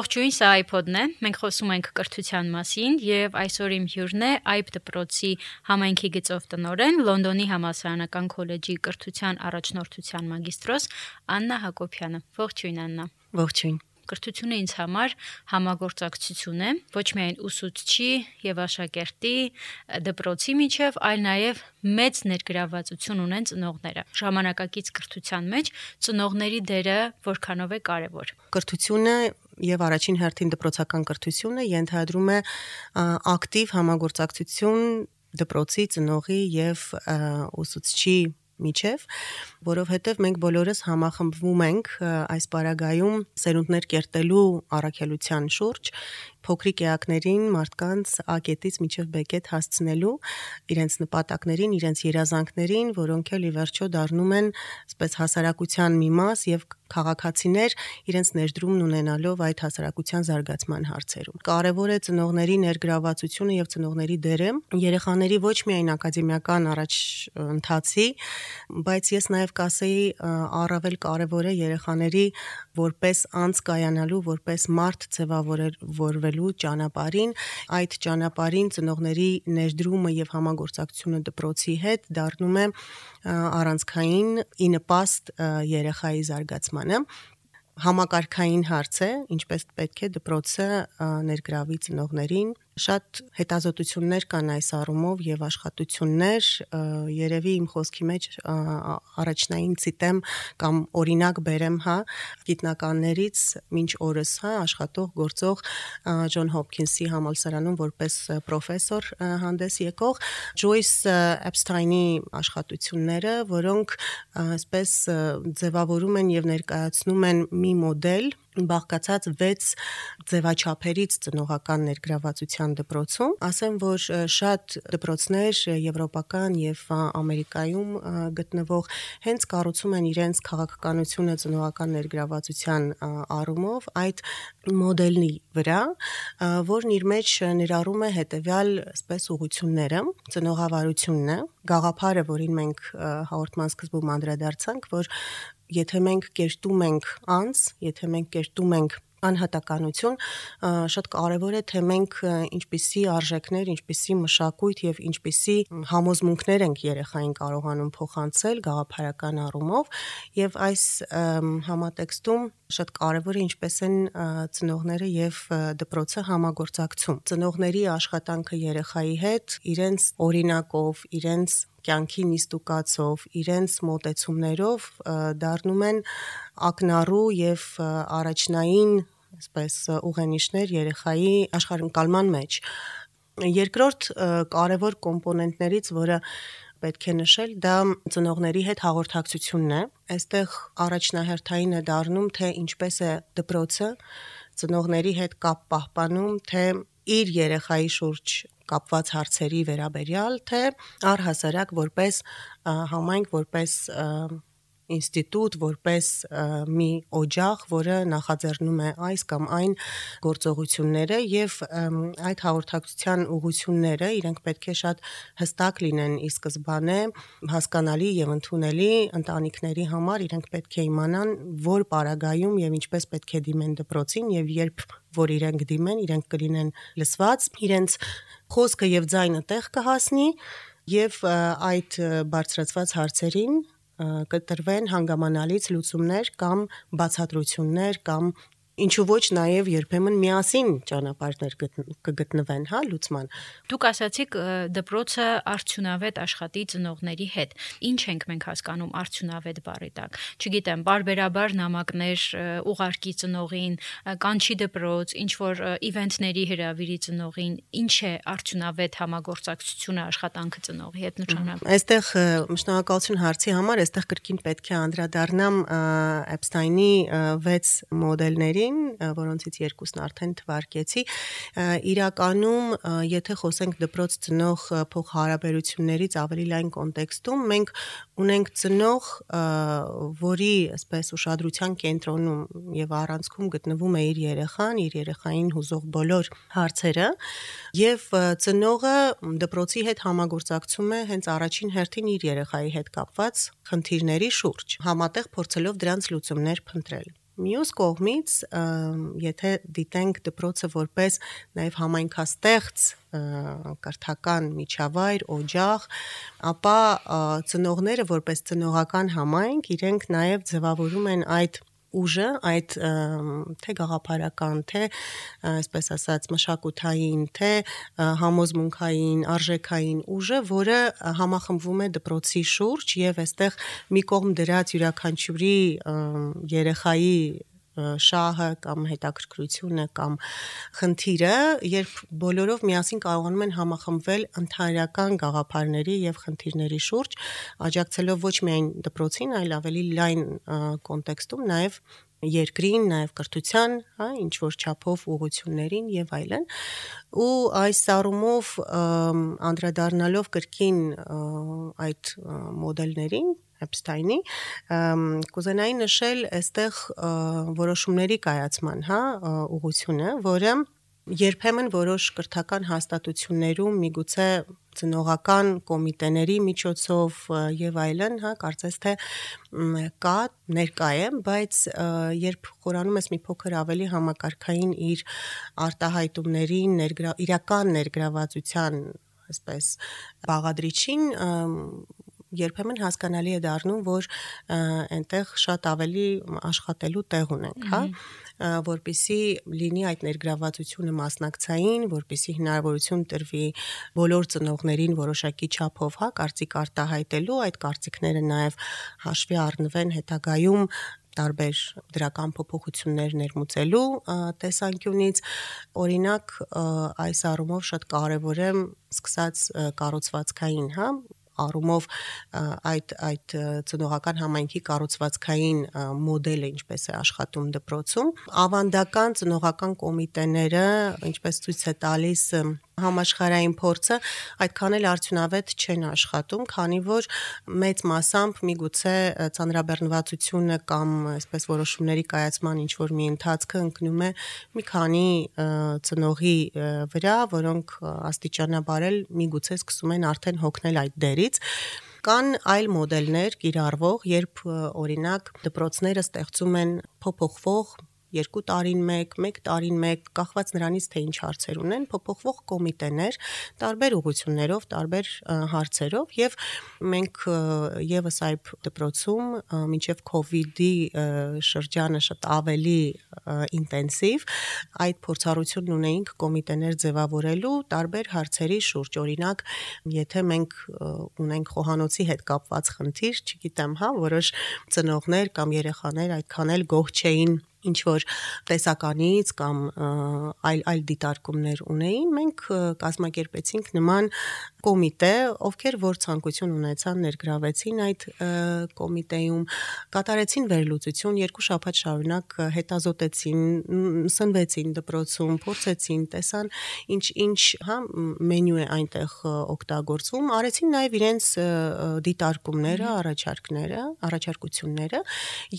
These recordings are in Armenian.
Ողջույն, սա iPod-ն է։ Մենք խոսում ենք կրթության մասին եւ այսօր իմ հյուրն է iP դպրոցի համայնքի գծով տնորեն Լոնդոնի համալսարանական քոլեջի կրթության առաջնորդության մագիստրոս Աննա Հակոբյանը։ Ողջույն Աննա։ Ողջույն կրթությունը ինձ համար համագործակցություն է ոչ միայն ուսուցչի եւ աշակերտի դպրոցի միջև, այլ նաեւ մեծ ներգրավվածություն ունեն ծնողները։ Ժամանակակից կրթության մեջ ծնողների դերը որքանով է կարեւոր։ Կրթությունը եւ առաջին հերթին դպրոցական կրթությունը ենթադրում է ակտիվ համագործակցություն դպրոցի ծնողի եւ ուսուցչի միջև, որովհետև մենք բոլորս համախմբվում ենք այս պարագայում սերունդներ կերտելու առաքելության շուրջ փոքրիկ էակներին մարդկանց ակետից միջև բեկետ հասցնելու իրենց նպատակներին, իրենց երազանքներին, որոնք էլ ի վերջո դառնում են այսպես հասարակության մի մաս եւ քաղաքացիներ իրենց ներդրումն ունենալով այդ հասարակության զարգացման հարցերում։ Կարևոր է ծնողների ներգրավվածությունը եւ ծնողների դերը երեխաների ոչ միայն ակադեմիական առաջ ընթացի, բայց ես նաեւ կասեի առավել կարևոր է երեխաների որպես անց կայանալու, որպես մարդ ձևավորվելու ճանապարհին, այդ ճանապարհին ծնողների ներդրումը եւ համագործակցությունը դպրոցի հետ դառնում է առանցքային ի նպաստ երեխայի զարգացմանը համակարգային հարց է, ինչպես պետք է դպրոցը ներգրավի ծնողներին շատ հետազոտություններ կան այս առումով եւ աշխատություններ երևի իմ խոսքի մեջ առաջնային ցիտեմ կամ օրինակ բերեմ, հա, գիտնականներից մինչ օրս, հա, աշխատող գործող Ջոն Հոփքինսի համալսարանում որպես պրոֆեսոր հանդես եկող Ջոյս Էփստայնի աշխատությունները, որոնք այսպես ձևավորում են եւ ներկայացնում են մի մոդել, բաղկացած 6 ձևաչափերից ծնողական ներգրավվածության դպրոցում, ասեմ, որ շատ դպրոցներ եվրոպական եւ Ամերիկայում գտնվող հենց կառուցում են իրենց քաղաքականությունը ծնողական ներգրավվածության առումով այդ մոդելի վրա, որն իր մեջ ներառում է հետեւյալ այսպես ուղությունները, ծնողավարությունն է, գաղափարը, որին մենք հաղորդման սկզբում անդրադարձանք, որ եթե մենք կերտում ենք անձ, եթե մենք կերտում ենք անհատականություն շատ կարևոր է թե մենք ինչպիսի արժեքներ, ինչպիսի մշակույթ եւ ինչպիսի համոզմունքներ ենք երեխային կարողանում փոխանցել գաղափարական առումով եւ այս համատեքստում շատ կարևոր է ինչպես են ծնողները եւ դպրոցը համագործակցում։ Ծնողների աշխատանքը երեխայի հետ իրենց օրինակով, իրենց կյանքի նիստուկացով, իրենց մոտեցումներով դառնում են ակնառու եւ առաջնային այսպես ուղենիշներ երեխայի աշխարհընկալման մեջ։ Երկրորդ կարևոր կոմպոնենտներից, որը պետք է նշել, դա ծնողների հետ հաղորդակցությունն է։ Այստեղ առաջնահերթային է դառնում, թե ինչպես է դպրոցը ծնողների հետ կապ պահպանում, թե իր երեխայի շուրջ կապված հարցերի վերաբերյալ, թե առհասարակ որպես համայնք, որպես ինստիտուտ, որպես մի օջախ, որը նախաձեռնում է այս կամ այն գործողությունները եւ այդ հաղորդակցության ուղությունները իրենք պետք է շատ հստակ լինեն ի սկզբանե հասկանալի եւ ընդունելի ընտանիքների համար իրենք պետք է իմանան որ պարագայում եւ ինչպես պետք է դիմեն դպրոցին եւ երբ որ իրենք դիմեն, իրենք կլինեն լսված, իրենց խոսքը եւ ձայնը տեղ կհասնի եւ այդ բարձրացված հարցերին կտրվեն հանգամանալից լուծումներ կամ բացատրություններ կամ ինչու ոչ նաև երբեմն միասին ճանապարհներ կգտնվեն, հա, լուծման։ Դուք ասացիք դպրոցը արդյունավետ աշխատի ծնողների հետ։ Ինչ ենք մենք հասկանում արդյունավետ բառի տակ։ Չգիտեմ, բարբերաբար նամակներ ուղարկի ծնողին, կանչի դպրոց, ինչ որ իվենթների հրավիրի ծնողին, ինչ է արդյունավետ համագործակցությունը աշխատանքը ծնողի հետ նշանակում։ Այստեղ շնորհակալություն հարցի համար, այստեղ կրկին պետք է անդրադառնամ Էփստայնի 6 մոդելների մասին, որոնցից երկուսն արդեն թվարկեցի, իրականում եթե խոսենք դպրոց ծնող փոխհարաբերություններից ավելի լայն կոնտեքստում, մենք ունենք ծնող, որի այսպես ուշադրության կենտրոնում եւ առանցքում գտնվում է իր երեխան, իր երեխային հուզող բոլոր հարցերը, եւ ծնողը դպրոցի հետ համագործակցում է հենց առաջին հերթին իր երեխայի հետ կապված խնդիրների շուրջ, համատեղ փորձելով դրանց լուծումներ փնտրել։ Մյուս կողմից, եթե դիտենք դպրոցը որպես նաև համայնքաստեղծ կրթական միջավայր, օջախ, ապա ծնողները որպես ծնողական համայնք իրենք նաև ձևավորում են այդ ուժը, այդ թե գաղափարական, թե այսպես ասած մշակութային, թե համոզմունքային, արժեքային ուժը, որը համախմբվում է դպրոցի շուրջ եւ այստեղ մի կողմ դրած յուրաքանչյուրի երեխայի շահը կամ հետաքրքրությունը կամ խնդիրը, երբ բոլորով միասին կարողանում են համախմբվել ընդհանրական գաղափարների եւ խնդիրների շուրջ, աջակցելով ոչ միայն դպրոցին, այլ ավելի լայն կոնտեքստում նաեւ երկրին, նաև կրթության, հա, ինչ որ չափով ուղություններին եւ այլն։ Ու այս առումով անդրադառնալով կրկին այդ մոդելներին, Էփստայնի, կուզենայի նշել այստեղ որոշումների կայացման, հա, ուղությունը, որը երբեմն որոշ կրթական հաստատություններում միգուցե ծնողական կոմիտեների միջոցով եւ այլն, հա, կարծես թե կա ներկա է, բայց երբ խորանում ես մի փոքր ավելի համակարգային իր արտահայտումներին, ներգրա, իրական ներգրավվածության այսպես բաղադրիչին երբեմն հասկանալի է դառնում, որ այնտեղ շատ ավելի աշխատելու տեղ ունենք, հա որպիսի լինի այդ ներգրավվածությունը մասնակցային, որպիսի հնարավորություն տրվի բոլոր ծնողներին որոշակի չափով, հա, կարծիք արտահայտելու, այդ կարծիքները նաև հաշվի առնվեն հետագայում տարբեր դրական փոփոխություններ ներմուծելու տեսանկյունից օրինակ այս առումով շատ կարևոր է սկսած կառուցվածքային, հա, առումով այդ այդ ծնողական համայնքի կառուցվածքային մոդելը ինչպես է աշխատում դպրոցում ավանդական ծնողական կոմիտեները ինչպես ցույց է տալիս համաշխարհային փորձը այդքան էլ արդյունավետ չեն աշխատում, քանի որ մեծ մասամբ միգուցե ցանրաբեռնվածությունը կամ այսպես որոշումների կայացման ինչ որ մի ընթացքը ընկնում է մի քանի ծնողի վրա, որոնք աստիճանաբար էլ միգուցե սկսում են արդեն հոգնել այդ դերից կան այլ մոդելներ կիրառվող, երբ օրինակ դպրոցները ստեղծում են փոփոխվող 2 տարին 1, 1 տարին 1, կախված նրանից թե ինչ հարցեր ունեն, փոփոխվող կոմիտեներ տարբեր ուղություններով, տարբեր հարցերով եւ մենք եւս այբ դպրոցում մինչեւ իդի շրջանը շատ ավելի ինտենսիվ այդ փորձառությունն ունեինք կոմիտեներ ձևավորելու տարբեր հարցերի շուրջ օրինակ եթե մենք ունենք խոհանոցի հետ կապված խնդիր, չգիտեմ, հա, որոշ ծնողներ կամ երեխաներ այդքան էլ գոհ չէին ինչ որ տեսականից կամ այլ այլ դիտարկումներ ունեին, մենք կազմակերպեցինք նման կոմիտե, ովքեր որ ցանկություն ունեցան ներգրավեցին այդ կոմիտեում, կատարեցին վերլուծություն, երկու շաբաթ շարունակ հետազոտեցին, սնվեցին դպրոցում, փորձեցին, տեսան ինչ ինչ, հա, մենյու է այնտեղ օգտագործվում, արեցին նաև իրենց դիտարկումները, առաջարկները, առաջարկությունները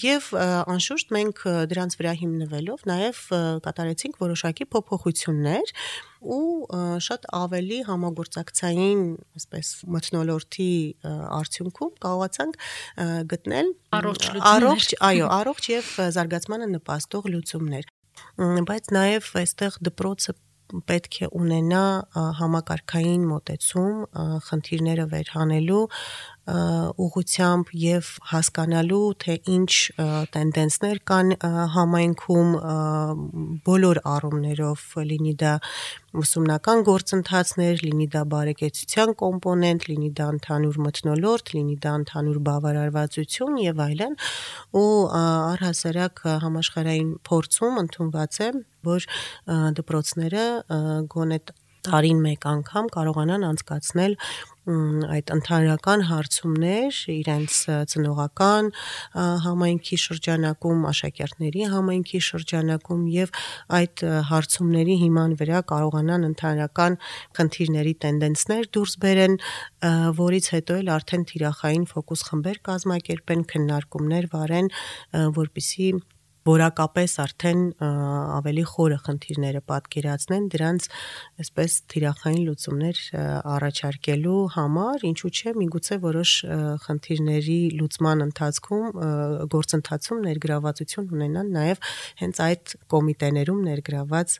եւ անշուշտ մենք դրանց վրա հիմնվելով նաև կատարեցինք որոշակի փոփոխություններ ու շատ ավելի համագործակցային, այսպես մթնոլորտի արդյունքում կարողացանք գտնել առողջ լուծումներ։ Առողջ, այո, առողջ եւ զարգացմանը նպաստող լուծումներ։ Բայց նաև այստեղ դպրոցը պետք է ունենա համակարգային մոտեցում խնդիրները վերհանելու ուղությամբ եւ հասկանալու թե ինչ տենդենսներ կան համայնքում բոլոր առումներով լինի դա ուսումնական գործընթացներ, լինի դա բարեկեցության կոմպոնենտ, լինի դա ընդհանուր մթնոլորտ, լինի դա ընդհանուր բավարարվածություն եւ այլն ու առհասարակ համաշխարհային փորձում ընդունված է որ դպրոցները գոնե տարին մեկ անգամ կարողանան անցկացնել այդ ընդհանրական հարցումներ իրենց ծնողական համայնքի շրջանակում, աշակերտների համայնքի շրջանակում եւ այդ հարցումների հիման վրա կարողանան ընդհանրական խնդիրների տենդենսներ դուրս բերեն, որից հետո էլ արդեն թիրախային ֆոկուս խմբեր կազմակերպեն, քննարկումներ վարեն, որպիսի որակապես արդեն ավելի խորը խնդիրները պատկերացնեն դրանց այսպես թիրախային լուծումներ առաջարկելու համար, ինչու՞ չէ, միգուցե որոշ խնդիրների լուծման ընթացքում գործընթացում ներգրավվածություն ունենան նաև հենց այդ կոմիտեներում ներգրաված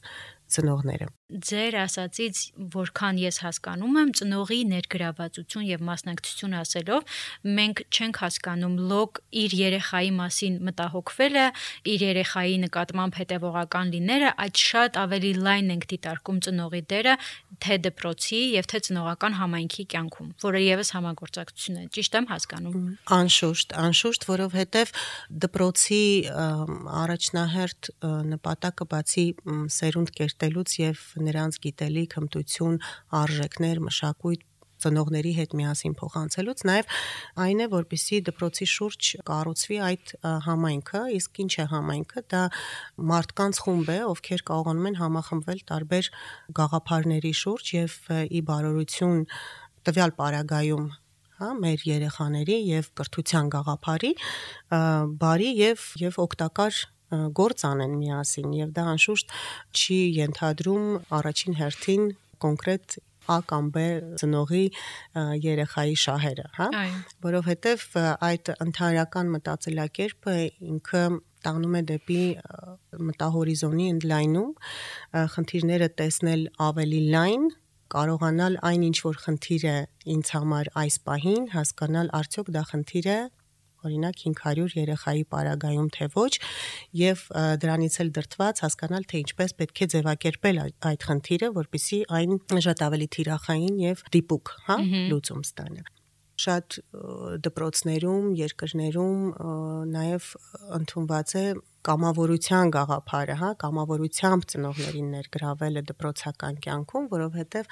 ծնողները ձեր ասացից որքան ես հասկանում եմ ծնողի ներգրավվածություն եւ մասնակցություն ասելով մենք չենք հասկանում լոկ իր երեխայի մասին մտահոգվելը իր երեխայի նկատմամբ հետևողական լինելը այդ շատ ավելի լայն ենք դիտարկում ծնողի դերը թե դպրոցի եւ թե ծնողական համայնքի կյանքում որը եւս համագործակցություն է ճիշտ եմ հասկանում անշուշտ անշուշտ որովհետեւ դպրոցի առաջնահերթ նպատակը բացի սերունդ կերտելուց եւ նրանց գիտելիք, հմտություն, արժեքներ, մշակույթ ծնողների հետ միասին փոխանցելուց նաև այն է որպիսի դպրոցի շուրջ կառուցվի այդ համայնքը իսկ ինչ է համայնքը դա մարդկանց խումբ է ովքեր կարողանում են համախմբվել տարբեր գաղափարների շուրջ եւ ի բարօրություն տվյալ պարագայում հա մեր երեխաների եւ կրթության գաղափարի բարի եւ եւ օգտակար գործ անեն միասին եւ դա անշուշտ չի ենթադրում առաջին հերթին կոնկրետ A կամ B ծնողի երեխայի շահերը, հա, որովհետև այդ ընդհանրական մտածելակերպը ինքը տանում է դեպի մտահորիզոնի ընդլայնում, խնդիրները տեսնել ավելի լայն, կարողանալ այն ինչ որ խնդիր է ինձ համար այս պահին, հասկանալ արդյոք դա խնդիր է օրինակ 500 երեխայի պարագայում թե ոչ եւ դրանից էլ դրթված հասկանալ թե ինչպես պետք է ձևակերպել այդ խնդիրը որpիսի այն շատ ավելի թիրախային եւ դիպուկ, հա, լուծում ստանա շատ դպրոցներում, երկրներում նաև ընդունված է կամավորության գաղափարը, հա, կամավորությամբ ծնողներին ներգրավելը դպրոցական կյանքում, որովհետև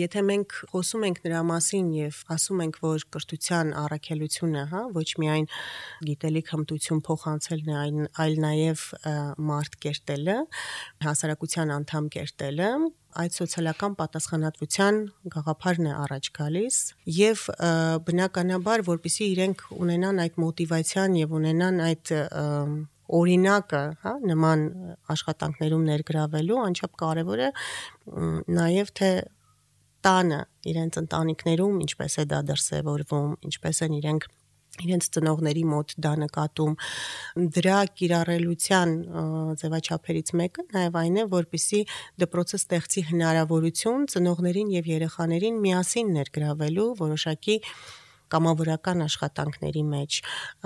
եթե մենք խոսում ենք նրա մասին եւ ասում ենք, որ կրթության առաքելությունը, հա, ոչ միայն գիտելիք հմտություն փոխանցելն է, այլ, այլ նաեւ մարդ կերտելը, հասարակության անդամ կերտելը, այդ սոցիալական պատասխանատվության գաղափարն է առաջ գալիս եւ բնականաբար որpիսի իրենք ունենան այդ մոտիվացիան եւ ունենան այդ օրինակը, հա, նման աշխատանքներում ներգրավելու, անչափ կարևոր է նաև թե տանը իրենց ընտանիքներում ինչպես է դա դրսևորվում, ինչպես են իրենք իրենց ծնողների մոտ դա նկատում դրա կիրառելության ձևաչափերից մեկը նաև այն է որպիսի դպրոցը ստեղծի հնարավորություն ծնողներին եւ երեխաներին միասին ներգրավելու որոշակի կամավորական աշխատանքների մեջ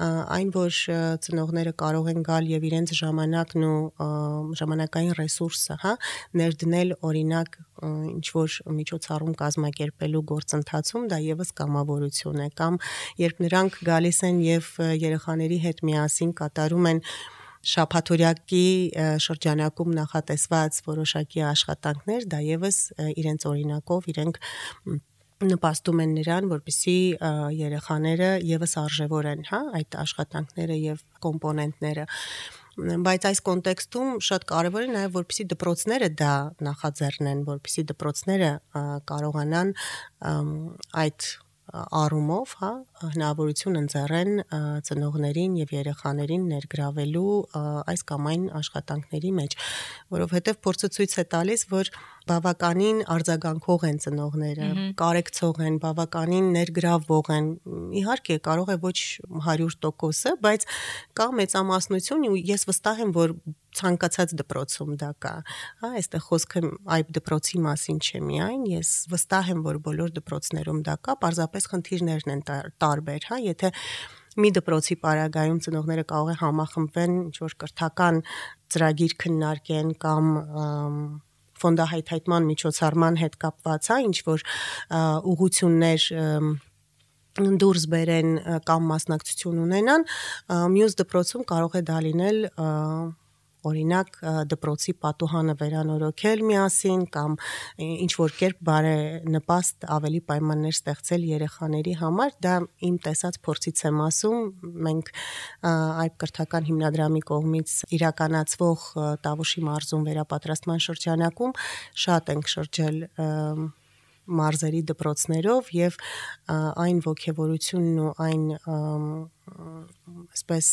այն որ ծնողները կարող են գալ եւ իրենց ժամանակն ու ժամանակային ռեսուրսը, հա, ներդնել օրինակ ինչ որ միջոցառում կազմակերպելու գործընթացում դա եւս կամավորություն է կամ երբ նրանք գալիս են եւ երեխաների հետ միասին կատարում են շապաթորյակի շրջանակում նախատեսված որոշակի աշխատանքներ, դա եւս իրենց օրինակով իրենք նպաստում են նրան, որպիսի երեխաները եւս արժևորեն, հա, այդ աշխատանքները եւ կոմպոնենտները բայց այս կոնտեքստում շատ կարևոր է նաև որպեսի դպրոցները դա նախաձեռնեն, որպեսի դպրոցները կարողանան այդ առումով, հա, հնարավորություն ընձեռեն ծնողներին եւ երեխաներին ներգրավելու այս կամ այն աշխատանքների մեջ, որովհետեւ փորձը ցույց է տալիս, որ բավականին արձագանքող են ծնողները, կարեկցող են, բավականին ներգրավող են։ Իհարկե, կարող է ոչ 100%-ը, բայց կա մեծամասնություն ու ես վստահ եմ, որ ցանկացած դպրոցում դա կա։ Հա, այստեղ խոսքը այդ դպրոցի մասին չէ միայն, ես վստահ եմ, որ բոլոր դպրոցներում դա կա, parzapes խնդիրներն են տարբեր, հա, եթե մի դպրոցի պարագայում ծնողները կարող է համախմբվեն ինչ որ կրթական ծրագիր քննարկեն կամ ֆոնդահայթայթման միջոցառման հետ կապված, հա, ինչ որ ուղություններ դուրս բերեն կամ մասնակցություն ունենան, մյուս դպրոցում կարող է դա լինել օրինակ դպրոցի պատուհանը վերանորոգել միասին կամ ինչ որ կերպ բարենպաստ ավելի պայմաններ ստեղծել երեխաների համար, դա իմ տեսած փորձից եմ ասում, մենք այդ կրթական հիմնադրամի կողմից իրականացվող Տավուշի մարզում վերապատրաստման շրջանակում շատ ենք շրջել մարզերի դպրոցներով եւ այն ողջևորությունն ու այն այսպես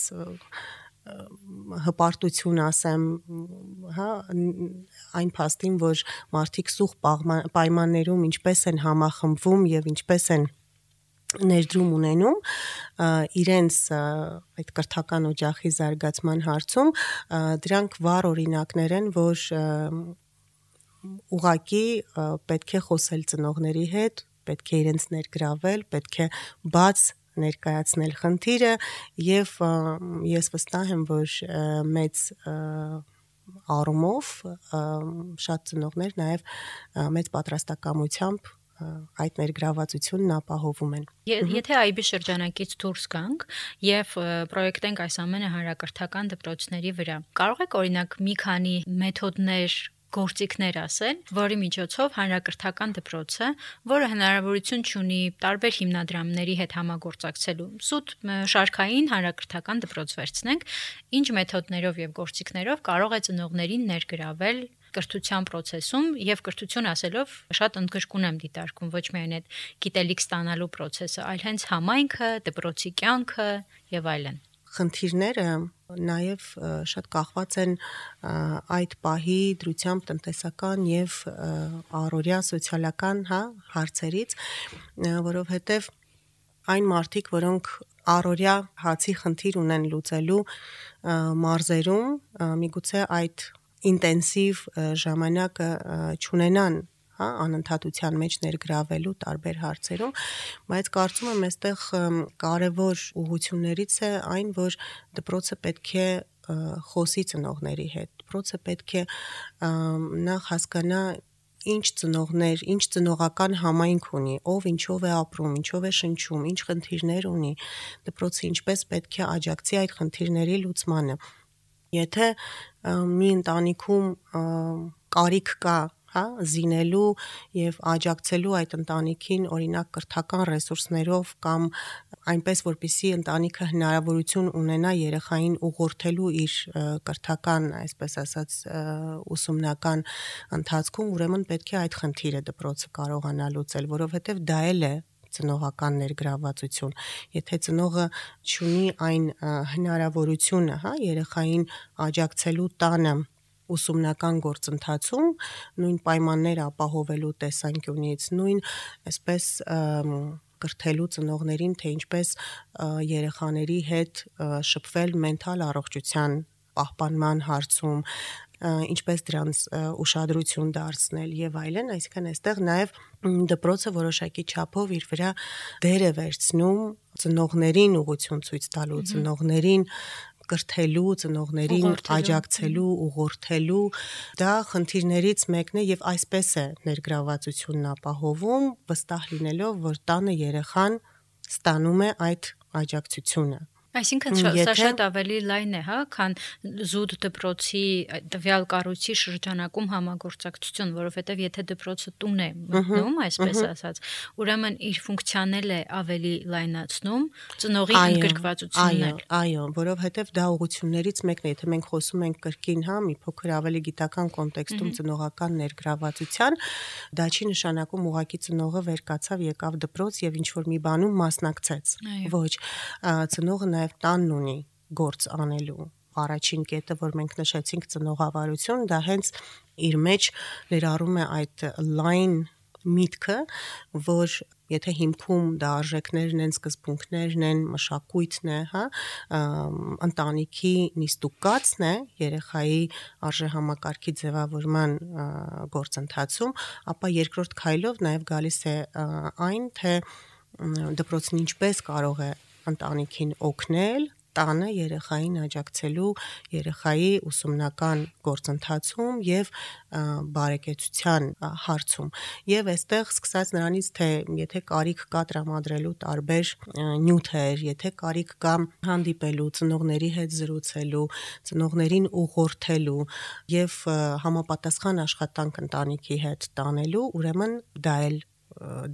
հպարտություն ասեմ, հա, այն փաստին, որ մարդիկ սուղ պայմաններում ինչպես են համախմբվում եւ ինչպես են ներդրում ունենում իրենց այդ կրթական օջախի զարգացման հարցում դրանք վառ օրինակներ են որ ուղակի պետք է խոսել ծնողների հետ պետք է իրենց ներգրավել պետք է բաց ներկայացնել խնդիրը եւ ես վստահ եմ, որ մեծ առումով շատ ծնողներ նաև մեծ պատրաստակամությամբ այդ ներգրավվածությունն ապահովում են։ Եթե այբի շրջանակից դուրս գանք եւ պրոյեկտենք այս ամենը հանրակրթական դպրոցների վրա, կարող եք օրինակ մի քանի մեթոդներ գործիքներ ասել, որի միջոցով հանրակրթական դպրոցը, որը հնարավորություն ունի տարբեր հիմնադրամների հետ համագործակցելու, սուտ շարքային հանրակրթական դպրոց վերցնենք, ինչ մեթոդներով եւ գործիքներով կարող է ծնողներին ներգրավել կրթության process-ում եւ կրթություն ասելով շատ ընդգրկուն եմ դիտարկում ոչ միայն այդ գիտելիք ստանալու process-ը, այլ հենց համայնքը, դպրոցի կյանքը եւ այլն խնդիրները նաև շատ կախված են այդ պահի դրությամբ տնտեսական եւ առօրյա սոցիալական, հա, հարցերից, որովհետեւ այն մարդիկ, որոնք առօրյա հացի խնդիր ունեն լուծելու մարզերում, միգուցե այդ ինտենսիվ ժամանակը չունենան հա, անընդհատության մեջ ներգրավելու տարբեր հարցերում, բայց կարծում եմ այստեղ կարևոր ուղություններից է այն, որ դպրոցը պետք է խոսի ծնողների հետ։ Դպրոցը պետք է նախ հասկանա ինչ ծնողներ, ինչ ծնողական համայնք ունի, ով ինչով է ապրում, ինչով է շնչում, ինչ խնդիրներ ունի, դպրոցը ինչպես պետք է աջակցի այդ խնդիրների լուծմանը։ Եթե մի ընտանիքում կարիք կա հա, զինելու եւ աջակցելու այդ ընտանիքին օրինակ կրթական ռեսուրսներով կամ այնպես որպիսի ընտանիքը հնարավորություն ունենա երեխային ուղղորդելու իր կրթական, այսպես ասած, ուսումնական ընթացքում, ուրեմն պետք է այդ խնդիրը դպրոցը կարողանա լուծել, որովհետեւ դա էլ է ծնողական ներգրավվածություն։ Եթե ծնողը ունի այն հնարավորությունը, հա, երեխային աջակցելու տանը ուսումնական գործընթացում նույն պայմանները ապահովելու տեսանկյունից, նույն այսպես կրթելու ծնողներին, թե ինչպես երեխաների հետ շփվել մենթալ առողջության պահպանման հարցում, ինչպես դրանց ուշադրություն դարձնել եւ այլն, այսինքն այստեղ նաեւ դպրոցը որոշակի չափով իր վրա դեր է վերցնում ծնողներին ուղություն ցույց տալու, ծնողներին կրթելու, ծնողներին աջակցելու, ուղղորդելու, դա խնդիրներից մեկն է եւ այսպես է ներգրավվածությունն ապահովում, վստահ լինելով, որ տանը երեխան ստանում է այդ աջակցությունը։ Այսինքն սա շատ ավելի լայն է, հա, քան զուտ դպրոցի տվյալ կառույցի շրջանակում համագործակցություն, որովհետև եթե դպրոցը տուն է մտնում, այսպես ասած, ուրեմն իր ֆունկցիան էլ է ավելի լայնացնում, ծնողի ընդգրկվածությունն Այո, այո, որովհետև դա ուղություններից մեկն է, եթե մենք խոսում ենք կրկին, հա, մի փոքր ավելի գիտական կոնտեքստում ծնողական ներգրավվածության, դա չի նշանակում ուղակի ծնողը վեր կացավ, եկավ դպրոց եւ ինչ որ մի բանում մասնակցեց։ Ոչ, ծնողը նաև տանն ունի գործ անելու առաջին կետը, որ մենք նշեցինք ծնողավարություն, դա հենց իր մեջ ներառում է այդ լայն միտքը, որ եթե հիմքում դա արժեքներն են, սկզբունքներն են, մշակույթն է, հա, ընտանիքի նիստուկացն է երեխայի արժեհամակարգի ձևավորման գործընթացում, ապա երկրորդ քայլով նաև գալիս է այն, թե դպրոցն ինչպես կարող է ընտանիքին օգնել տանը երեխային աջակցելու երեխայի ուսումնական գործընթացում եւ բարեկեցության հարցում եւ այստեղ սկսած նրանից թե եթե կարիք կա տրամադրելու տարբեր նյութեր, եթե կարիք կա հանդիպելու, ծնողների հետ զրուցելու, ծնողներին ուղղորդելու եւ համապատասխան աշխատանք ընտանիքի հետ տանելու, ուրեմն դա էլ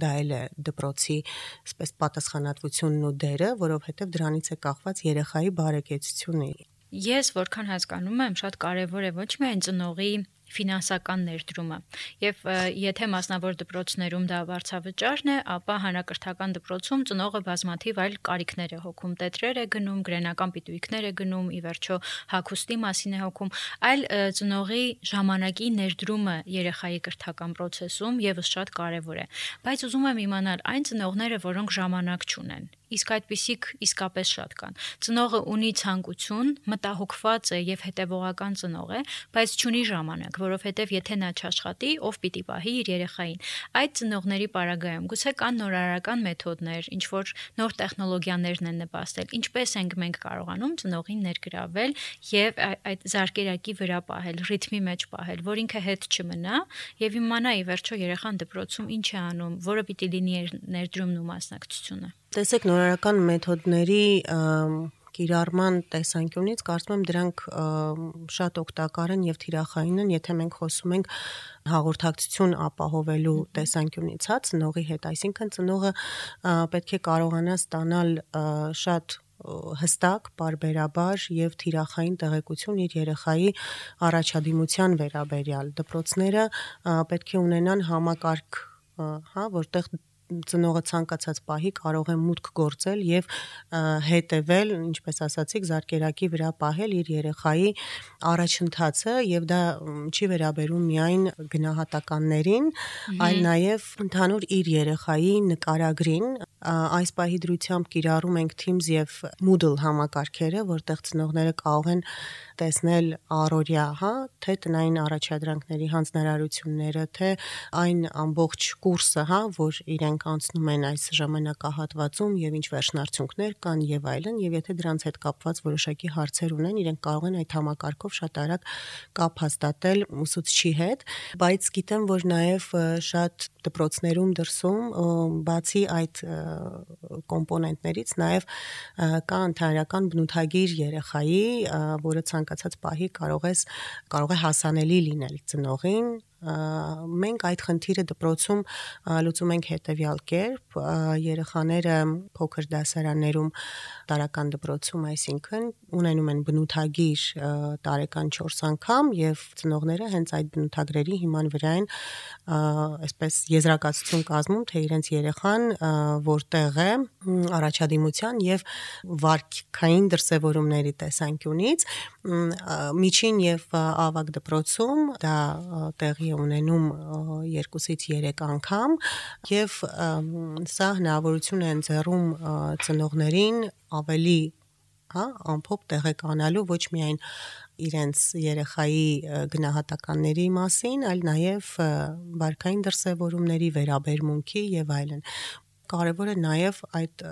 դա էլ է դպրոցի այսպես պատասխանատվությունն ու դերը, որովհետև դրանից է կախված երեխայի բարեկեցությունը։ Ես որքան հասկանում եմ, շատ կարևոր է ոչ միայն ծնողի ֆինանսական ներդրումը։ Եվ եթե մասնավոր դպրոցներում դա վարձավճարն է, ապա հանրակրթական դպրոցում ծնողը բազմաթիվ այլ կարիքներ է հոգում, տետրեր է գնում, գրենական պիտույքներ է գնում, ի վերջո հագուստի մասին է հոգում, այլ ծնողի ժամանակի ներդրումը երեխայի կրթական process-ում եւս շատ կարեւոր է։ Բայց ուզում եմ իմանալ այն ծնողները, որոնք ժամանակ չունեն իսկ այդպիսիք իսկապես շատ կան։ Ծնողը ունի ցանկություն, մտահոգված է եւ հետեւողական ծնող է, բայց չունի ժամանակ, որովհետեւ եթե նա չաշխատի, ով պիտի պահի իր երեխային։ Այդ ծնողների պարագայում գուցե կան նորարարական մեթոդներ, ինչ որ նոր տեխնոլոգիաներն են նպաստել։ Ինչպես ենք մենք կարողանում ծնողին ներգրավել եւ այդ զարկերակի վրա պահել, ռիթմի մեջ պահել, որ ինքը հետ չմնա եւ իմանա ի վերջո երեխան դպրոցում ինչ է անում, որը պիտի լինի ներդրումն ու մասնակցությունը։ Տեսեք նորարարական մեթոդների կիրառման տեսանկյունից կարծում եմ դրանք շատ օգտակար են եւ թիրախային են, եթե մենք խոսում ենք հաղորդակցություն ապահովելու տեսանկյունից, հա, ծնողի հետ, այսինքն ծնողը պետք է կարողանա ստանալ շատ հստակ, բարբերաբար եւ թիրախային տեղեկություն իր երեխայի առաջադիմության վերաբերյալ։ Դպրոցները պետք է ունենան համակարգ հա, որտեղ ծնողը ցանկացած պահի կարող է մուտք գործել եւ հետեւել, ինչպես ասացիք, զարկերակի վրա պահել իր երեխայի առաջընթացը եւ դա չի վերաբերում միայն գնահատականներին, այլ նաեւ ընդհանուր իր երեխայի նկարագրին այս պահի դրությամբ կիրառում ենք Teams եւ Moodle համակարգերը, որտեղ ծնողները կարող են տեսնել առօրյա, հա, թե տնային առաջադրանքների հանձնարարությունները, թե այն ամբողջ կուրսը, հա, որ իրենք անցնում են այս ժամանակահատվածում եւ ինչ վերջնարդյունքներ կան եւ այլն, եւ եթե դրանց հետ կապված որոշակի հարցեր ունեն, իրենք կարող են այդ համակարգով շատ արագ կապ հաստատել ուսուցչի հետ, բայց գիտեմ, որ նաեւ շատ դպրոցներում դրսում բացի այդ կոմպոնենտներից նաև կա ընդհանրական բնութագիր երեխայի, որը ցանկացած պահի կարող ես կարող է հասանելի լինել ծնողին, մենք այդ խնդիրը դպրոցում լուծում ենք հետևյալ կերպ երեխաները փոքր դասարաններում տարական դպրոցում այսինքն ունենում են բնութագիր տարեկան 4 անգամ եւ ծնողները հենց այդ բնութագրերի հիման վրա են այսպես եզրակացություն կազմում թե իրենց երեխան որտեղ է առաջադիմության եւ վարքային դրսեւորումների տեսանկյունից միջին եւ ավագ դպրոցում դա տեղի տեղի ունենում 2-ից 3 անգամ եւ սա հնարավորություն է ընձեռում ծնողներին ավելի հա ամփոփ տեղեկանալու ոչ միայն իրենց երեխայի գնահատականների մասին, այլ նաև վարքային դրսևորումների վերաբերմունքի եւ այլն կարևոր է նաև այդ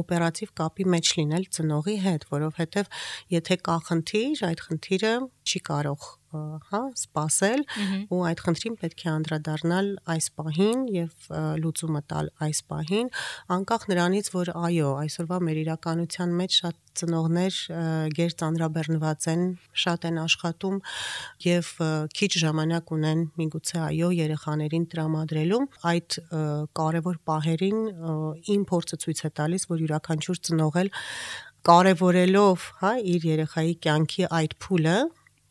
օպերատիվ կապի մեջ լինել ծնողի հետ, որովհետև եթե կա խնդիր, այդ խնդիրը չի կարող հա, սпасել ու այդ խնդրին պետք է անդրադառնալ այս պահին եւ լուծումը տալ այս պահին, անկախ նրանից, որ այո, այսօրվա մեր իրականության մեջ շատ ծնողներ ģեր ծանրաբեռնված են, շատ են աշխատում եւ քիչ ժամանակ ունեն միգուցե այո երեխաներին տրամադրելու։ Այդ կարևոր պահերին իմ փորձը ցույց է տալիս, որ յուրաքանչյուր ծնող կարևորելով, հա, իր երեխայի կյանքի այդ փուլը,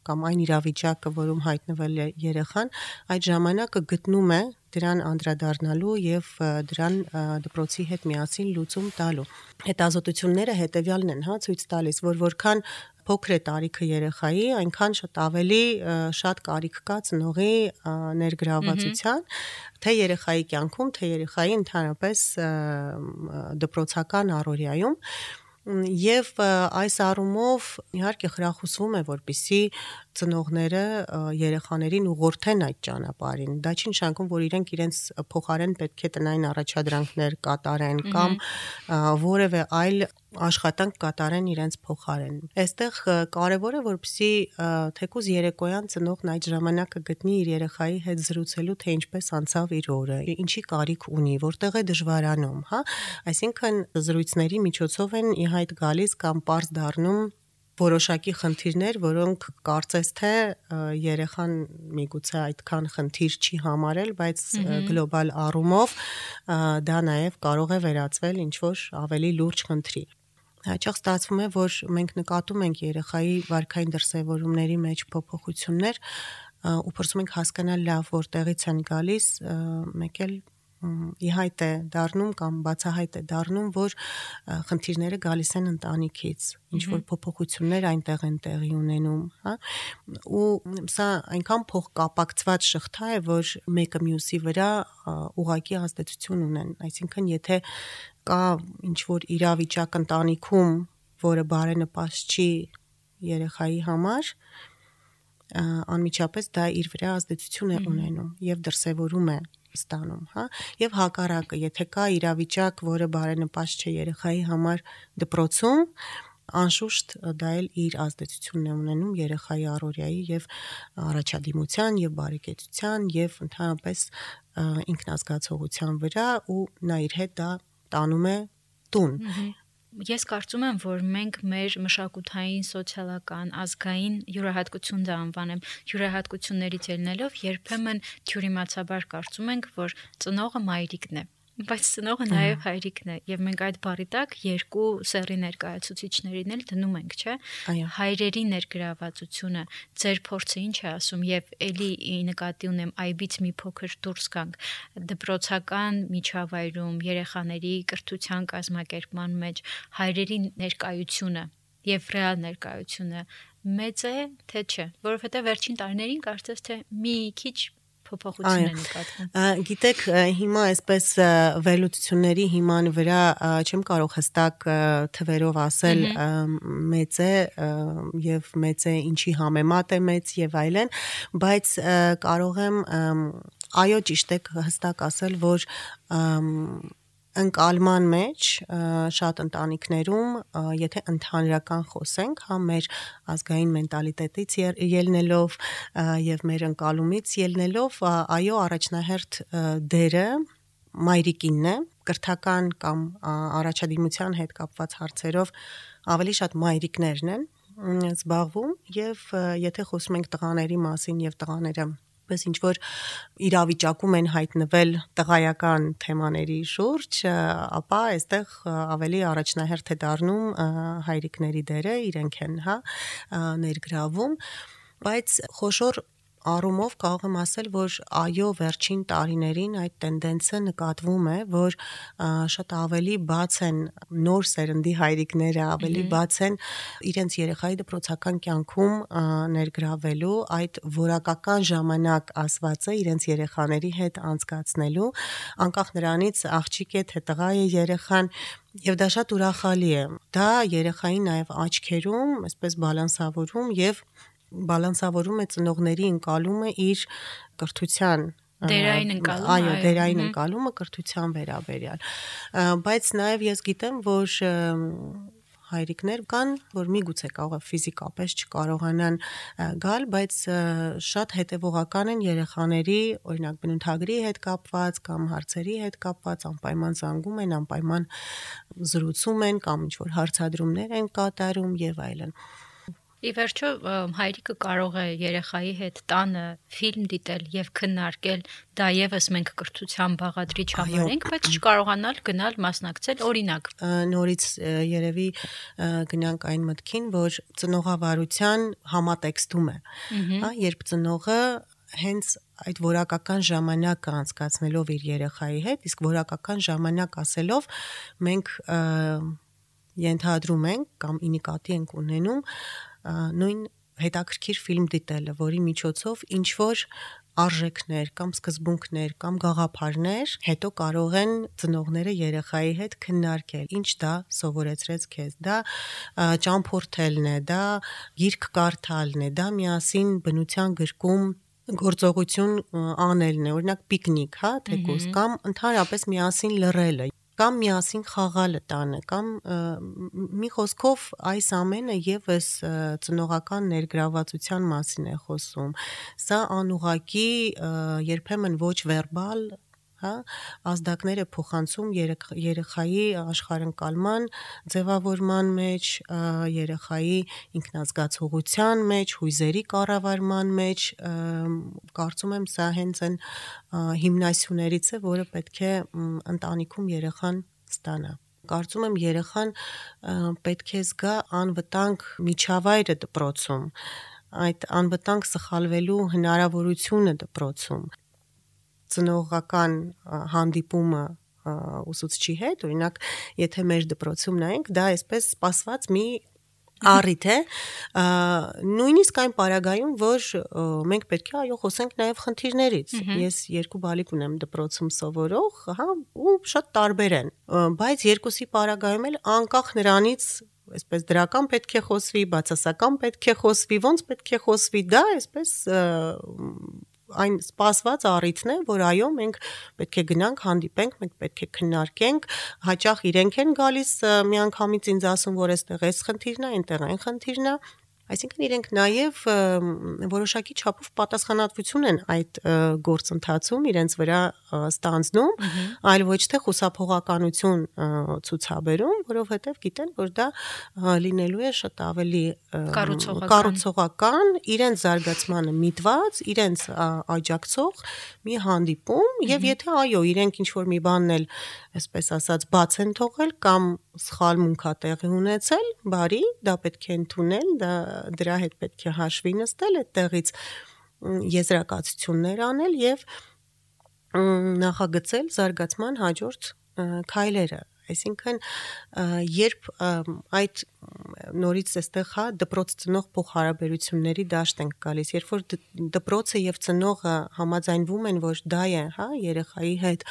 կամ այն իրավիճակը, որում հայտնվել է երեխան, այդ ժամանակը գտնում է դրան անդրադառնալու եւ դրան դպրոցի հետ միասին լուծում տալու։ Հետազոտությունները հետեւյալն են, հա, ցույց տալիս, որ որքան փոքր է տարիքը երեխայի, այնքան շատ ավելի շատ կարիք կա ծնողի ներգրավվածության, թե երեխայի կյանքում, թե երեխայի ընդհանրապես դպրոցական առօրյայում Եվ այս առումով իհարկե խրախուսվում է, որպիսի ծնողները երեխաներին ուղղորդեն այդ ճանապարհին։ Դա չի նշանակում, որ իրենք իրենց փոխարեն պետք է տնային առաջադրանքներ կատարեն կամ որևէ այլ աշխատանք կատարեն իրենց փոխարեն։ Այստեղ կարևոր է որպեսզի թեկուզ երեկոյան ծնողն այդ ժամանակը գտնի իր երեխայի հետ զրուցելու թե ինչպես անցավ իր օրը, ինչի կարիք ունի, որտեղ է դժվարանում, հա։ Այսինքն զրույցների միջոցով են ի հայտ գալիս կամ པարզ դառնում որոշակի խնդիրներ, որոնք կարծես թե երեխան միգուցե այդքան խնդիր չի համարել, բայց գլոբալ առումով դա նաև կարող է վերածվել ինչ որ ավելի լուրջ խնդրի հաճախ ստացվում է, որ մենք նկատում ենք երեխայի վարքային դրսևորումների մեջ փոփոխություններ, ու փորձում ենք հասկանալ լավ որտեղից են գալիս, մեկ էլ ի հայտ է դառնում կամ բացահայտ է դառնում, որ խնդիրները գալիս են ընտանիքից, ինչ որ փոփոխություններ այնտեղ են տեղի ունենում, հա? Ու սա այնքան փոխկապակցված շղթա է, որ մեկը մյուսի վրա ուղակի ազդեցություն ունեն։ Այսինքն, եթե կա ինչ որ իրավիճակ ընտանիքում, որը բարենպաստ չի երեխայի համար, անմիջապես դա իր վրա ազդեցություն է ունենում եւ դրսեւորում է ստանում, հա, եւ հակառակը, եթե կա իրավիճակ, որը բարենպաստ չէ երեխայի համար դպրոցում, անշուշտ դա էլ իր ազդեցությունն է ունենում երեխայի առօրյայի եւ առաջադիմության եւ բարեկեցության եւ ընդհանրապես ինքնազգացողության վրա ու նա իր հետ դա տանում է տուն ես կարծում եմ, որ մենք մեր մշակութային, սոցիալական, ազգային յուրահատկություն դա անվանեմ, յուրահատկություններից ելնելով երբեմն թյուրիմացաբար կարծում ենք, որ ծնողը մայրիկն է բայց ծնողը նաև հայրիկն է եւ մենք այդ բարի տակ երկու սերի ներկայացուցիչներին էլ դնում ենք, չէ՞։ Հայրերի ներգրավվածությունը, ձեր փորձը ինչ է ասում եւ ելի նկատի ունեմ այբից մի փոքր դուրս գանք դպրոցական միջավայրում երեխաների կրթության կազմակերպման մեջ հայրերի ներկայությունը եւ ռեալ ներկայությունը մեծ է թե չէ որովհետեւ վերջին տարիներին կարծես թե մի քիչ փոփոխություն է նկատվում։ Գիտեք, հիմա այսպես վերլուծությունների հիման վրա չեմ կարող հստակ թվերով ասել մեծ է եւ մեծ է ինչի համեմատ է մեծ եւ այլն, բայց կարող եմ այո ճիշտ է հստակ ասել, որ ընկալման մեջ շատ ընտանիքներում, եթե ընդհանրական խոսենք, հա մեր ազգային մենտալիտետից ելնելով եւ մեր ընկալումից ելնելով, այո, առաջնահերթ դերը մայրիկինն է, կրթական կամ առաջադիմության հետ կապված հարցերով ավելի շատ մայրիկներն են զբաղվում եւ եթե խոսում ենք տղաների մասին եւ տղաները պես ինչ որ իրավիճակում են հայտնվել տղայական թեմաների շուրջ, ապա այստեղ ավելի առաջնահերթ է դառնում հայրիկների դերը, իրենք են, հա, ներգրավում, բայց խոշոր առումով կարող եմ ասել, որ այո, վերջին տարիներին այդ տենդենսը նկատվում է, որ շատ ավելի բաց են նոր սերնդի հայրիկները, ավելի բաց են իրենց երեխայի դպրոցական կյանքում ներգրավելու այդ որակական ժամանակ ասվածը իրենց երեխաների հետ անցկացնելու, անկախ նրանից աղջիկ է թե տղա է երեխան, Եվ դա շատ ուրախալի է։ Դա երեխային նաև աչքերում, այսպես բալանսավորում եւ բալանսավորում է ծնողների ընկալումը իր կրթության դերային ընկալումը այո դերային ընկալումը կրթության վերաբերյալ բայց նաև ես գիտեմ որ հայրիկներ կան, որ միգուցե կարող է ֆիզիկապես չկարողանան գալ, բայց շատ հետևողական են երեխաների, օրինակ բնութագրի հետ կապված կամ հարցերի հետ կապված, անպայման զանգում են, անպայման զրուցում են կամ ինչ որ հարցադրումներ են կատարում եւ այլն։ Ի վերջո հայրիկը կարող է երեխայի հետ տանը ֆիլմ դիտել եւ քննարկել, դա եւս մենք կրթության բաղադրիչ համարենք, բայց չկարողանալ գնալ մասնակցել օրինակ։ Նորից երևի գնանք այն մտքին, որ ծնողավարության համատեքստում է, հա, երբ ծնողը հենց այդ որակական ժամանակը անցկացնելով իր երեխայի հետ, իսկ որակական ժամանակ ասելով մենք ենթադրում ենք կամ ինիկատի ենք ունենում նույն հետաքրքիր ֆիլմ դիտելը, որի միջոցով ինչ որ արժեքներ կամ սկզբունքներ կամ գաղափարներ հետո կարող են ծնողները երեխայի հետ քննարկել ինչ դա սովորեցրեց քեզ դա ճամփորդելն է դա գիրք կարդալն է դա միասին բնության գրկում գործողություն անելն է օրինակ պիկնիկ հա թեկուս կամ ընդհանրապես միասին լռելը կամ միասին խաղալը տանը կամ մի խոսքով այս ամենը եւս ծնողական ներգրավվածության մասին է խոսում սա անուղակի երբեմն ոչ վերբալ հա ազդակները փոխանցում երեխայի աշխարհընկալման ձևավորման մեջ երեխայի ինքնազգացողության մեջ հույզերի կառավարման մեջ կարծում եմ սա հենց այն հիմնասյուներից է որը պետք է ընտանիքում երեխան ստանա կարծում եմ երեխան պետք է զգա անվտանգ միջավայրը դպրոցում այդ անվտանգ սխալվելու հնարավորությունը դպրոցում ծնողական հանդիպումը ուսուցչի հետ, օրինակ, եթե մեր դպրոցում նայենք, դա այսպես սпасված մի առիթ է նույնիսկ այն параգայում որ մենք պետք է այո խոսենք նաև խնդիրներից ես երկու բալիկ ունեմ դպրոցում սովորող հա ու շատ տարբեր են բայց երկուսի параգայում էլ անկախ նրանից այսպես դրական պետք է խոսվի, բացասական պետք է խոսվի, ոնց պետք է խոսվի, դա այսպես այն սպասված առիթն է, որ այո, մենք պետք է գնանք, հանդիպենք, մենք պետք է քննարկենք, հաճախ իրենք են գալիս միանգամից ինձ ասում, որ այստեղ էս խնդիրն է, այնտեղ այն խնդիրն է, Այսինքն իրենք նաև որոշակի չափով պատասխանատվություն են այդ գործընթացում իրենց վրա ստանձնում, այլ ոչ թե խուսափողականություն ցուցաբերում, որովհետև գիտեն, որ դա լինելու է շատ ավելի կառուցողական, իրենց զարգացմանը միտված, իրենց աջակցող մի հանդիպում եւ եթե այո, իրենք ինչ որ մի բանն էլ այսպես ասած բաց են թողել կամ սխալ մունք ա տեղի ունեցել, բարի, դա պետք է ընդունել, դա դրա հետ պետք է հաշվի նստել այդտեղից եզրակացություններ անել եւ նախագծել զարգացման հաջորդ քայլերը Այսինքն երբ այդ նորից էստեղ հա դպրոց ծնող փոխհարաբերությունների դաշտ ենք գալիս, երբ որ դպրոցը եւ ծնողը համաձայնվում են, որ դա է, հա, երեխայի հետ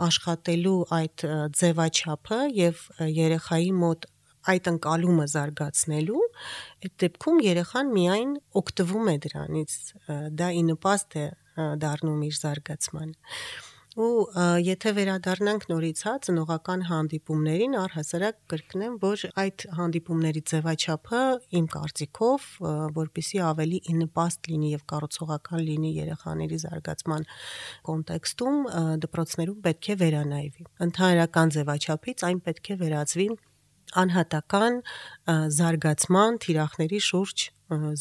աշխատելու այդ ձևաչափը եւ երեխայի մոտ այդ ընկալումը զարգացնելու այդ դեպքում երեխան միայն օգտվում է դրանից դա ի նպաստ է դառնում իր զարգացմանը ու եթե վերադառնանք նորից հա ծնողական հանդիպումներին առհասարակ կրկնեմ որ այդ հանդիպումների ձևաչափը իմ կարծիքով որpիսի ավելի ինպաստ լինի եւ կառուցողական լինի երեխաների զարգացման կոնտեքստում դպրոցներում պետք է վերանայվի ընդհանրական ձևաչափից այն պետք է վերածվի անհատական զարգացման թիրախների շուրջ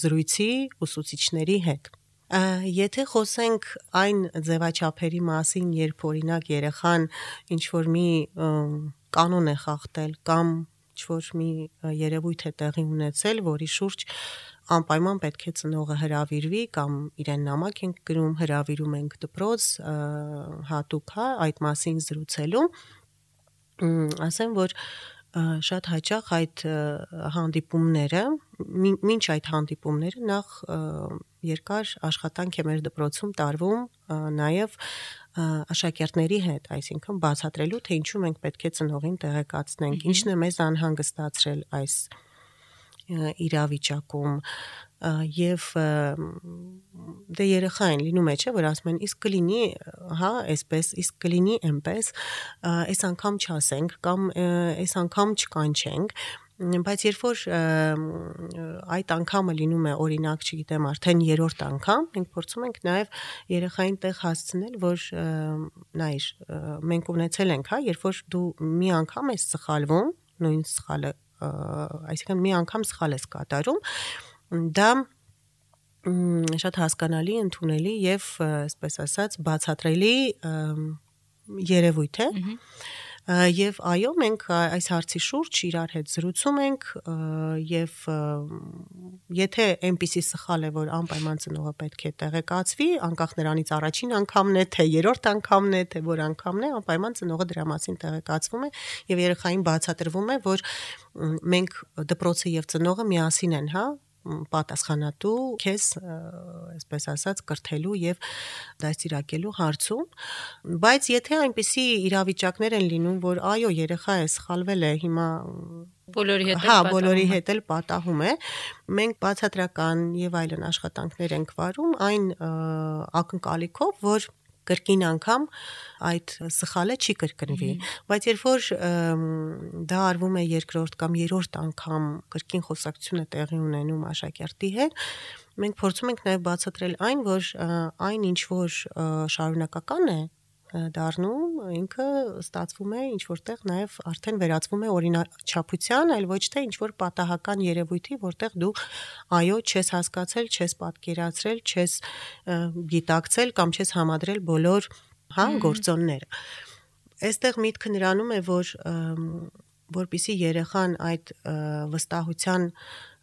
զրույցի ուսուցիչների հետ Եթե խոսենք այն ձևաչափերի մասին, երբ օրինակ երեխան ինչ որ մի կանոն է խախտել կամ ինչ որ մի երևույթ է տեղի ունեցել, որի շուրջ անպայման պետք է ծնողը հրավիրվի կամ իրեն նամակ ենք գրում, հրավիրում ենք դպրոց հատուկ հա այդ մասին զրուցելու ասեմ որ շատ հաճախ այդ հանդիպումները մինչ այդ հանդիպումները նախ երկար աշխատանք է մեր դպրոցում տարվում նաև աշակերտների հետ, այսինքն բացատրելու թե ինչու մենք պետք է ծնողին տեղեկացնենք, ինչն է մեզ անհանգստացրել այս իրավիճակում եւ դե երեխային լինում է չէ որ ասում են իսկ կլինի հա այսպես իսկ կլինի այնպես այս անգամ չասենք կամ այս անգամ չկանչենք բայց երբ որ այդ անգամը լինում է օրինակ, չգիտեմ, արդեն երրորդ անգամ, մենք փորձում ենք նաև երեխային տեղ հասցնել, որ նայր, մենք ունեցել ենք, հա, երբ որ դու մի անգամ ես սխալվում, նույն սխալը, այսինքն մի անգամ սխալ ես կատարում, դա շատ հասկանալի, ընդունելի եւ, այսպես ասած, բացատրելի երևույթ է։ Ա, Եվ այո, մենք այս հարցի շուրջ իրար հետ զրուցում ենք եւ եթե այնպիսի սխալ է, որ անպայման ծնողը պետք է տեղեկացվի, անկախ նրանից առաջին անգամն է, թե երրորդ անգամն է, թե որ անգամն է, անպայման ծնողը դրա մասին տեղեկացվում է եւ երեխային բացատրվում է, որ մենք դպրոցը եւ ծնողը միասին են, հա, պատասխանատու քեզ այսպես ասած կրթելու եւ դաստիարակելու հարցում բայց եթե այնպիսի իրավիճակներ են լինում որ այո երեխա է սխալվել է հիմա բոլորի հետ հա բոլորի հետ էլ պատահում է մենք բացատրական եւ այլն աշխատանքներ ենք վարում այն ակնկալիքով որ կրկին անգամ այդ սխալը չի կրկնվի բայց երբ որ դա արվում է երկրորդ կամ երրորդ անգամ կրկին խոսակցությունը տեղի ունենում աշակերտի հետ մենք փորձում ենք նաև բացատրել այն որ այն ինչ որ շարունակական է դառնում, ինքը ստացվում է ինչ որտեղ նաև արդեն վերածվում է օրինաչափության, այլ ոչ թե ինչ որ պատահական երևույթի, որտեղ դու այո, չես հասկացել, չես պատկերացրել, չես գիտակցել կամ չես համադրել բոլոր հա գործոնները։ Այստեղ միտքը նրանում է, որ որpիսի երեխան այդ վստահության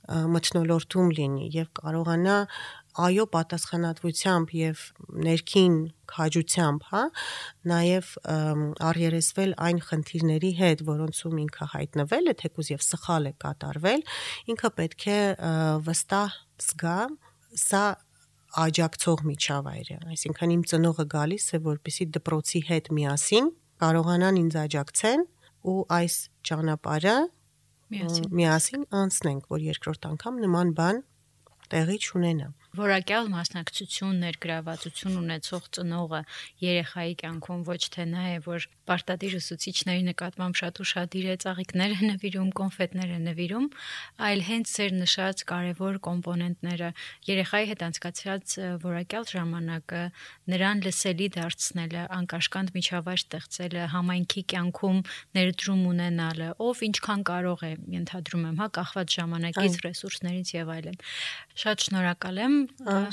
մթնոլորտում լինի եւ կարողանա այո պատասխանատվությամբ եւ ներքին քաջությամբ, հա, նաեւ առերեսվել այն խնդիրների հետ, որոնցում ինքը հայտնվել է, թեկուզ եւ սխալ է կատարվել, ինքը պետք է վստահ զգա սա աջակցող միջավայր է այսինքն իմ ծնողը գալիս է որպեսի դպրոցի հետ միասին կարողանան ինձ աջակցեն ու այս ճանապարհը միասին միասին անցնենք որ երկրորդ անգամ նման բան տեղի չունենա որակյալ մասնակցություն, ներգրավվածություն ունեցող ծնողը երեխայի կյանքում ոչ թե նա է, որ պարտադիր ուսուցիչների նկատմամբ շատ ուրախadir է ծաղիկներ է նվիրում, կոնֆետներ է նվիրում, այլ հենց ձեր նշած կարևոր կոմպոնենտները երեխայի հետ անցկացրած որակյալ ժամանակը, նրան լսելի դարձնելը, անկաշկանդ միջավայր ստեղծելը, համայնքի կյանքում ներդրում ունենալը, ով ինչքան կարող է, ենթադրում եմ, հա, կախված ժամանակից, ռեսուրսներից եւ այլն։ Շատ շնորհակալ եմ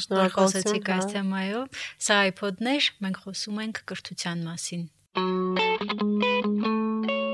Շնորհակալություն այս թեմայով։ Սա iPod-ներ, մենք խոսում ենք կրթության մասին։ Thank you